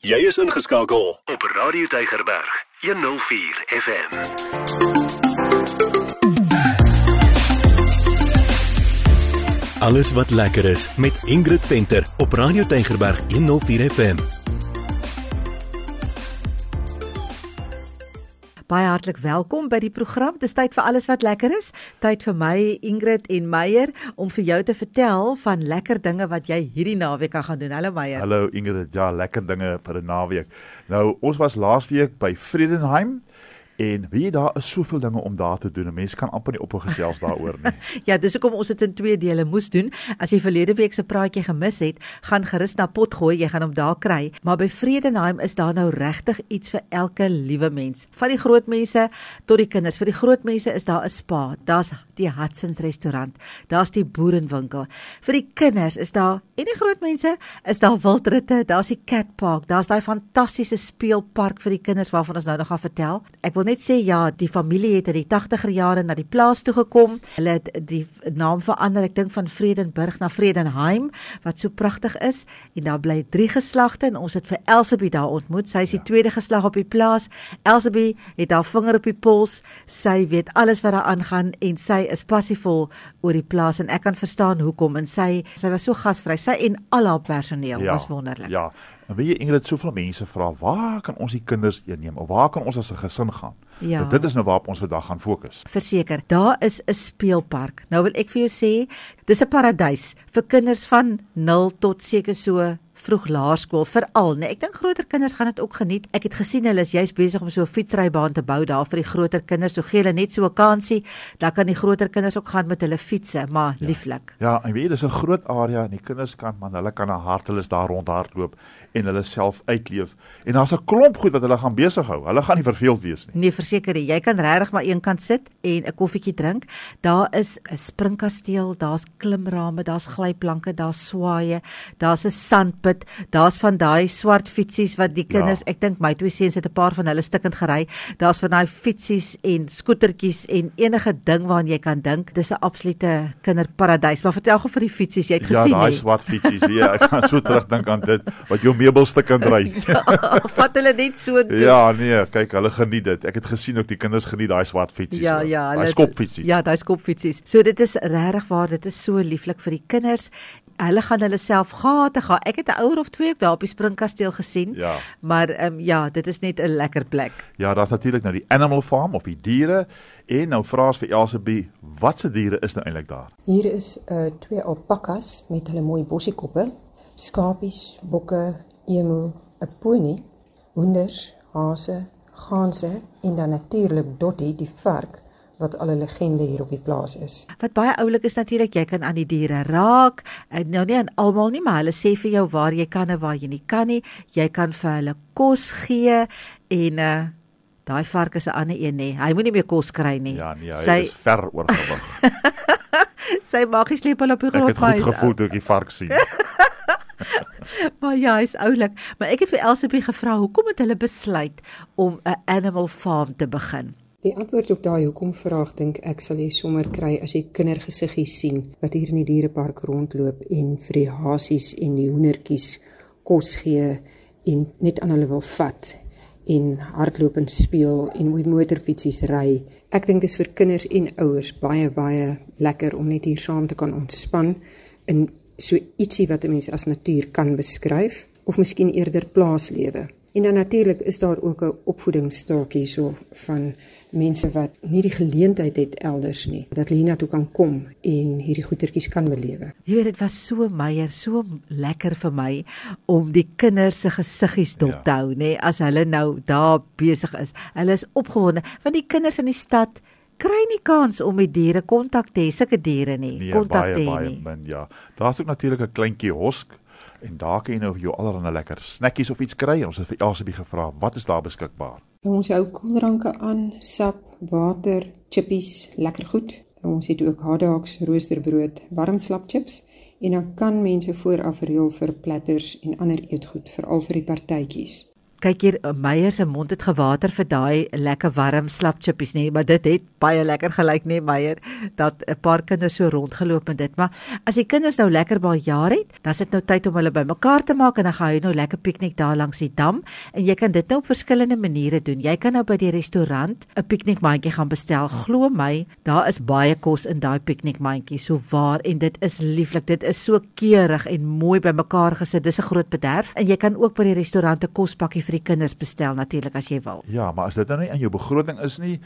Jy is ingeskakel op Radio Tygerberg 104 FM. Alles wat lekker is met Ingrid Venter op Radio Tygerberg 104 FM. Baie hartlik welkom by die program. Dis tyd vir alles wat lekker is. Tyd vir my Ingrid en Meyer om vir jou te vertel van lekker dinge wat jy hierdie naweek gaan doen. Hallo Meyer. Hallo Ingrid. Ja, lekker dinge vir 'n naweek. Nou, ons was laasweek by Friedenheim En weet jy daar is soveel dinge om daar te doen. 'n Mens kan amper nie ophou gesels daaroor nie. ja, dis hoekom ons dit in twee dele moes doen. As jy verlede week se praatjie gemis het, gaan gerus na Potgooi, jy gaan hom daar kry. Maar by Vredenheim is daar nou regtig iets vir elke liewe mens. Van die groot mense tot die kinders. Vir die groot mense is daar 'n spa. Daar's die Hudson's restaurant. Daar's die boerenwinkel. Vir die kinders is daar en die groot mense is daar wildritte, daar's die cat park, daar's daai fantastiese speelpark vir die kinders waarvan ons nou nog gaan vertel. Ek wil net sê ja, die familie het in die 80er jare na die plaas toe gekom. Hulle het die naam verander, ek dink van Vredenburg na Vredenheim wat so pragtig is en daar bly drie geslagte en ons het vir Elsabie daar ontmoet. Sy is die ja. tweede geslag op die plaas. Elsabie het haar vinger op die pols. Sy weet alles wat daar aangaan en sy is passievol oor die plaas en ek kan verstaan hoekom en sy sy was so gasvry. Sy en al haar personeel ja, was wonderlik. Ja. En weet jy Ingrid, soveel mense vra, waar kan ons die kinders inneem of waar kan ons as 'n gesin gaan? Ja. Nou, dit is nou waarop ons vandag gaan fokus. Verseker, daar is 'n speelpark. Nou wil ek vir jou sê, dis 'n paradys vir kinders van 0 tot seker so vroeg laerskool veral, nee, ek dink groter kinders gaan dit ook geniet. Ek het gesien hulle is juist besig om so 'n fietsrybaan te bou daar vir die groter kinders. So gee hulle net so 'n kansie, dan kan die groter kinders ook gaan met hulle fietsse, maar ja. lieflik. Ja, en weet jy, dis 'n groot area en die kinders kan man, hulle kan 'n hartelus daar rondhardloop en hulle self uitleef. En daar's 'n klomp goed wat hulle gaan besig hou. Hulle gaan nie verveeld wees nie. Nee, verseker jy, kan regtig maar een kant sit en 'n koffietjie drink. Daar is 'n springkasteel, daar's klimrame, daar's glyplanke, daar's swaaye, daar's 'n sandput, daar's van daai swart fietsies wat die kinders, ja. ek dink my twee seuns het 'n paar van hulle stukkend gery. Daar's van daai fietsies en skootertjies en enige ding waaraan jy kan dink. Dis 'n absolute kinderparadys. Maar vertel gou vir die fietsies, jy het ja, gesien. Ja, daai swart fietsies, ja, ek gaan so terugdink aan dit wat jou meubelstuk kan ry. ja, vat hulle net so toe. Ja, nee, kyk, hulle geniet dit. Ek het gesien ook die kinders geniet daai swart fietsies. Ja, ja, daai skopfietsies. Ja, daai skopfietsies. So dit is regtig waar, dit is so lieflik vir die kinders. Hulle gaan hulle self gate gaan. Ek het 'n ouer of twee ook daar op die springkasteel gesien. Ja. Maar ehm um, ja, dit is net 'n lekker plek. Ja, daar's natuurlik nou die animal farm of die diere en nou vra ons vir Elsabie, watse diere is nou eintlik daar? Hier is uh twee alpakas met hulle mooi bossiekoppe, skapies, bokke, emu, 'n pony, hoenders, hase, ganse en dan natuurlik Dottie die vark wat al 'n legende hier op die plaas is. Wat baie oulik is natuurlik, jy kan aan die diere raak. En nou nie aan almal nie, maar hulle sê vir jou waar jy kan en waar jy nie kan nie. Jy kan vir hulle kos gee en uh daai vark is 'n ander een nê. Hy moenie meer kos kry nie. Ja, nee, hy Sy... is ver oorgewig. Sy mag nie sleep op die grond. Ek het goed gevoel toe ek die vark sien. maar ja, hy's oulik. Maar ek het vir Elsabie gevra, hoekom het hulle besluit om 'n animal farm te begin? Die antwoord op daai hoekom vraag dink ek sal jy sommer kry as jy kindergesiggies sien wat hier in die dierepark rondloop en vir die hasies en die hoendertjies kos gee en net aan hulle wil vat en hardloop en speel en met motorfietsies ry. Ek dink dit is vir kinders en ouers baie baie lekker om net hier saam te kan ontspan in so ietsie wat 'n mens as natuur kan beskryf of miskien eerder plaaslewe. En dan natuurlik is daar ook 'n opvoedingsstaak hierso van mense wat nie die geleentheid het elders nie dat Lena toe kan kom en hierdie goetertjies kan belewe. Jy weet dit was so meier, so lekker vir my om die kinders se gesiggies dop ja. te hou, nê, as hulle nou daar besig is. Hulle is opgewonde want die kinders in die stad kry nie kans om met diere kontak te hê, sulke diere nie. Nee, kontak te hê. Baie baie min, ja. Daar's ook natuurlik 'n kleintjie hosk en daar kan jy nou jou allerlei lekker snackies of iets kry. Ons het vir Elsabie gevra, wat is daar beskikbaar? Ons hou koeldranke aan, sap, water, chippies, lekker goed. Ons het ook hotdogs, roosterbrood, warm slapchips en dan kan mense vooraf reël vir platters en ander eetgoed, veral vir die partytjies. Kyk hier, Meyer se mond het gewater vir daai lekker warm slap chippies nê, maar dit het baie lekker gelyk nê Meyer dat 'n paar kinders so rondgeloop en dit, maar as die kinders nou lekker baie jaar het, dan is dit nou tyd om hulle bymekaar te maak en dan gaan jy nou lekker piknik daar langs die dam en jy kan dit nou op verskillende maniere doen. Jy kan nou by die restaurant 'n piknikmandjie gaan bestel. Glo my, daar is baie kos in daai piknikmandjie, so waar en dit is lieflik. Dit is so keurig en mooi bymekaar gesit. Dis 'n groot bederf en jy kan ook by die restaurant 'n kospakkie vir die kinders bestel natuurlik as jy wil. Ja, maar as dit nou nie in jou begroting is nie,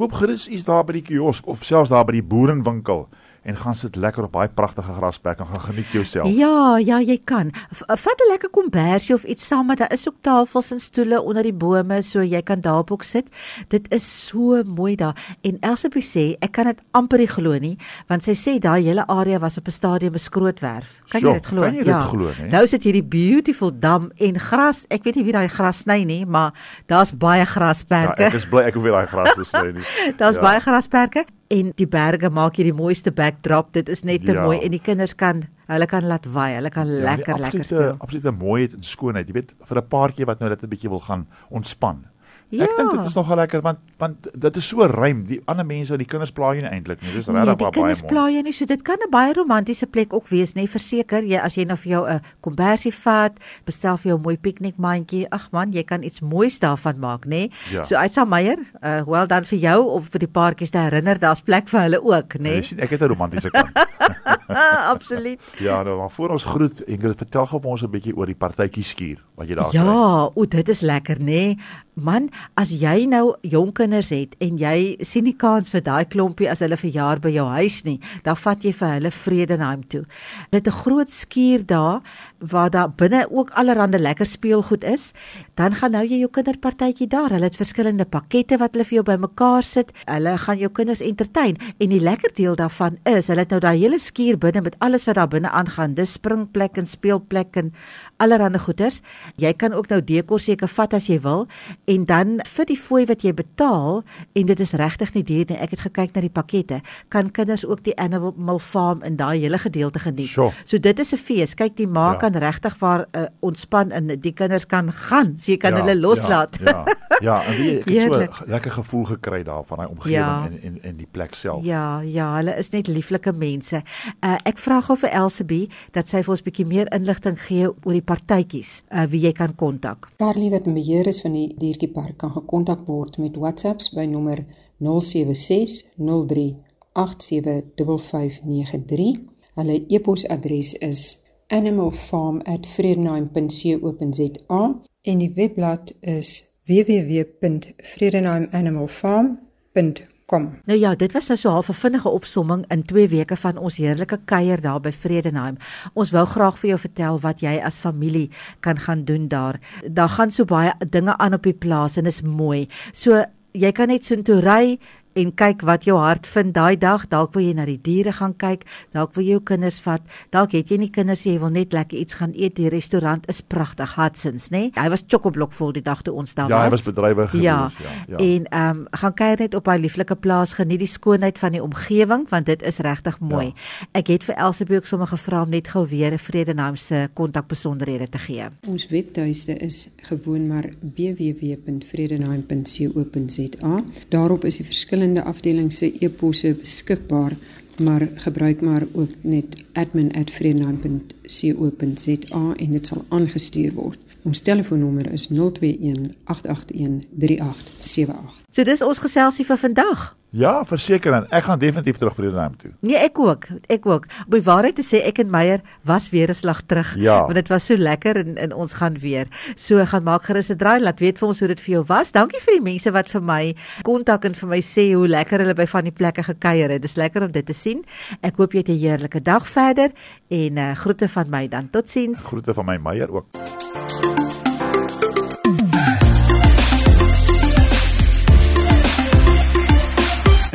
koop gerus iets daar by die kiosk of selfs daar by die boerenwinkel en gaan sit lekker op daai pragtige grasperk en gaan geniet jouself. Ja, ja, jy kan. Vat 'n lekker kombersie of iets saam, maar daar is ook tafels en stoele onder die bome, so jy kan daarop ook sit. Dit is so mooi daar. En Elsabie sê, ek kan dit amper nie glo nie, want sy sê daai hele area was op 'n stadium beskrootwerf. Kan Sjoe, jy dit glo? kan jy dit glo, nee? Nou sit hierdie beautiful dam en gras. Ek weet nie wie daai gras sny nie, maar daar's baie Ja, grasperke. ek is bly ek hoef nie daai gras te sny nie. Daar's ja. baie grasperke en die berge maak hierdie mooiste backdrop. Dit is net te Ja. mooi en die kinders kan hulle kan laat waai. Hulle kan Ja, lekker die lekker absolute speel. absolute mooiheid en skoonheid. Jy weet, vir 'n paartjie wat nou net 'n bietjie wil gaan ontspan. Ja. Ek dink dit is nogal lekker want want dit is so ruim. Die ander mense en die kinders pla jy nie eintlik nie. Dis Nee, regtig die baie kinders mooi. pla jy nie so. Dit kan 'n baie romantiese plek ook wees, nê? Verseker, jy as jy nou vir jou 'n kombersie vat, bestel vir jou 'n mooi piknikmandjie. Ag man, jy kan iets moois daarvan maak, nê? Ja. So Aitsa Meyer, uh, wel dan vir jou of vir die paartjies te herinner, daar's plek vir hulle ook, Ja, nê? Jy sien, ek het 'n romantiese kant. Absoluut. ja, nou maar voor ons groet, Ingrid, vertel gou vir ons 'n bietjie oor die partytjie skuur wat jy daar kry. Ja, o, dit is lekker, nê? Man, as jy nou jong kinders het en jy sien nie kans vir daai klompie as hulle verjaar by jou huis nie, dan vat jy vir hulle Vredenheim toe. Dit 'n groot skuur daar waar daar binne ook allerlei lekker speelgoed is. Dan gaan nou jy jou kinderpartytjie daar. Hulle het verskillende pakkette wat hulle vir jou bymekaar sit. Hulle gaan jou kinders entertain en die lekker deel daarvan is, hulle het nou daai hele skuur binne met alles wat daar binne aangaan. Dis springplek en speelplek en allerlei goeders. Jy kan ook nou dekor seker vat as jy wil en dan vir die fooi wat jy betaal en dit is regtig nie duur nie. Ek het gekyk na die pakkette. Kan kinders ook die Animal Farm in daai hele gedeelte geniet. Sjoe. So dit is 'n fees. Kyk, die ma Ja. kan regtig waar uh, ontspan en die kinders kan gaan. So jy kan hulle loslaat. Ja, ja, ja en wie, ek het so. 'n lekker gevoel gekry daar van daai omgewing Ja. en en en die plek self. Ja, ja, hulle is net lieflike mense. Uh, ek vra gou vir Elsabie dat sy vir ons bietjie meer inligting gee oor die partytjies uh, wie jy kan kontak. Carly wat in beheer is van die diertjiepark kan gekontak word met WhatsApps by nommer 076 03 875593. Hulle e-posadres is animalfarm@vredenheim.co.za en die webblad is www.vredenheimanimalfarm.com. Nou ja, dit was nou so half 'n vinnige opsomming in 2 weke van ons heerlike kuier daar by Vredenheim. Ons wou graag vir jou vertel wat jy as familie kan gaan doen daar. Daar gaan so baie dinge aan op die plaas en is mooi. So jy kan net soontoe ry en kyk wat jou hart vind daai dag. Dalk wil jy na die diere gaan kyk, dalk wil jy jou kinders vat. Dalk het jy nie kinders nie, jy wil net lekker iets gaan eet. Die restaurant is pragtig, Hudson's, né? Hy was chock-a-block vol die dag toe ons daar Ja, hy was. was bedrywig Ja, geweest, ja, ja. en ehm um, gaan kuier net op daai lieflike plaas, geniet die skoonheid van die omgewing want dit is regtig mooi. Ek het vir Elsabie ook sommer gevra om net gou weer 'n Vredenheim se kontakbesonderhede te gee. Ons webtuiste is gewoon maar www.vredenheim.co.za. Daarop is die verskillende afdelings se e-posse beskikbaar, maar gebruik maar ook net admin@vredenheim.co.za en dit sal aangestuur word. Ons telefoonnommer is 021 881 3878. So dis ons geselsie vir vandag. Ja, verseker en ek gaan definitief terug Vredenheim toe. Nee, ek ook, ek ook. Op die waarheid te sê, ek en Meyer was weer 'n slag terug, Ja. want dit was so lekker en, en ons gaan weer. So gaan maak gerus 'n draai, laat weet vir ons hoe dit vir jou was. Dankie vir die mense wat vir my kontak en vir my sê hoe lekker hulle by van die plekke gekuier het. Dis lekker om dit te sien. Ek hoop jy het 'n heerlike dag verder en uh, groete van my dan. Totsiens. Groete van my Meyer ook.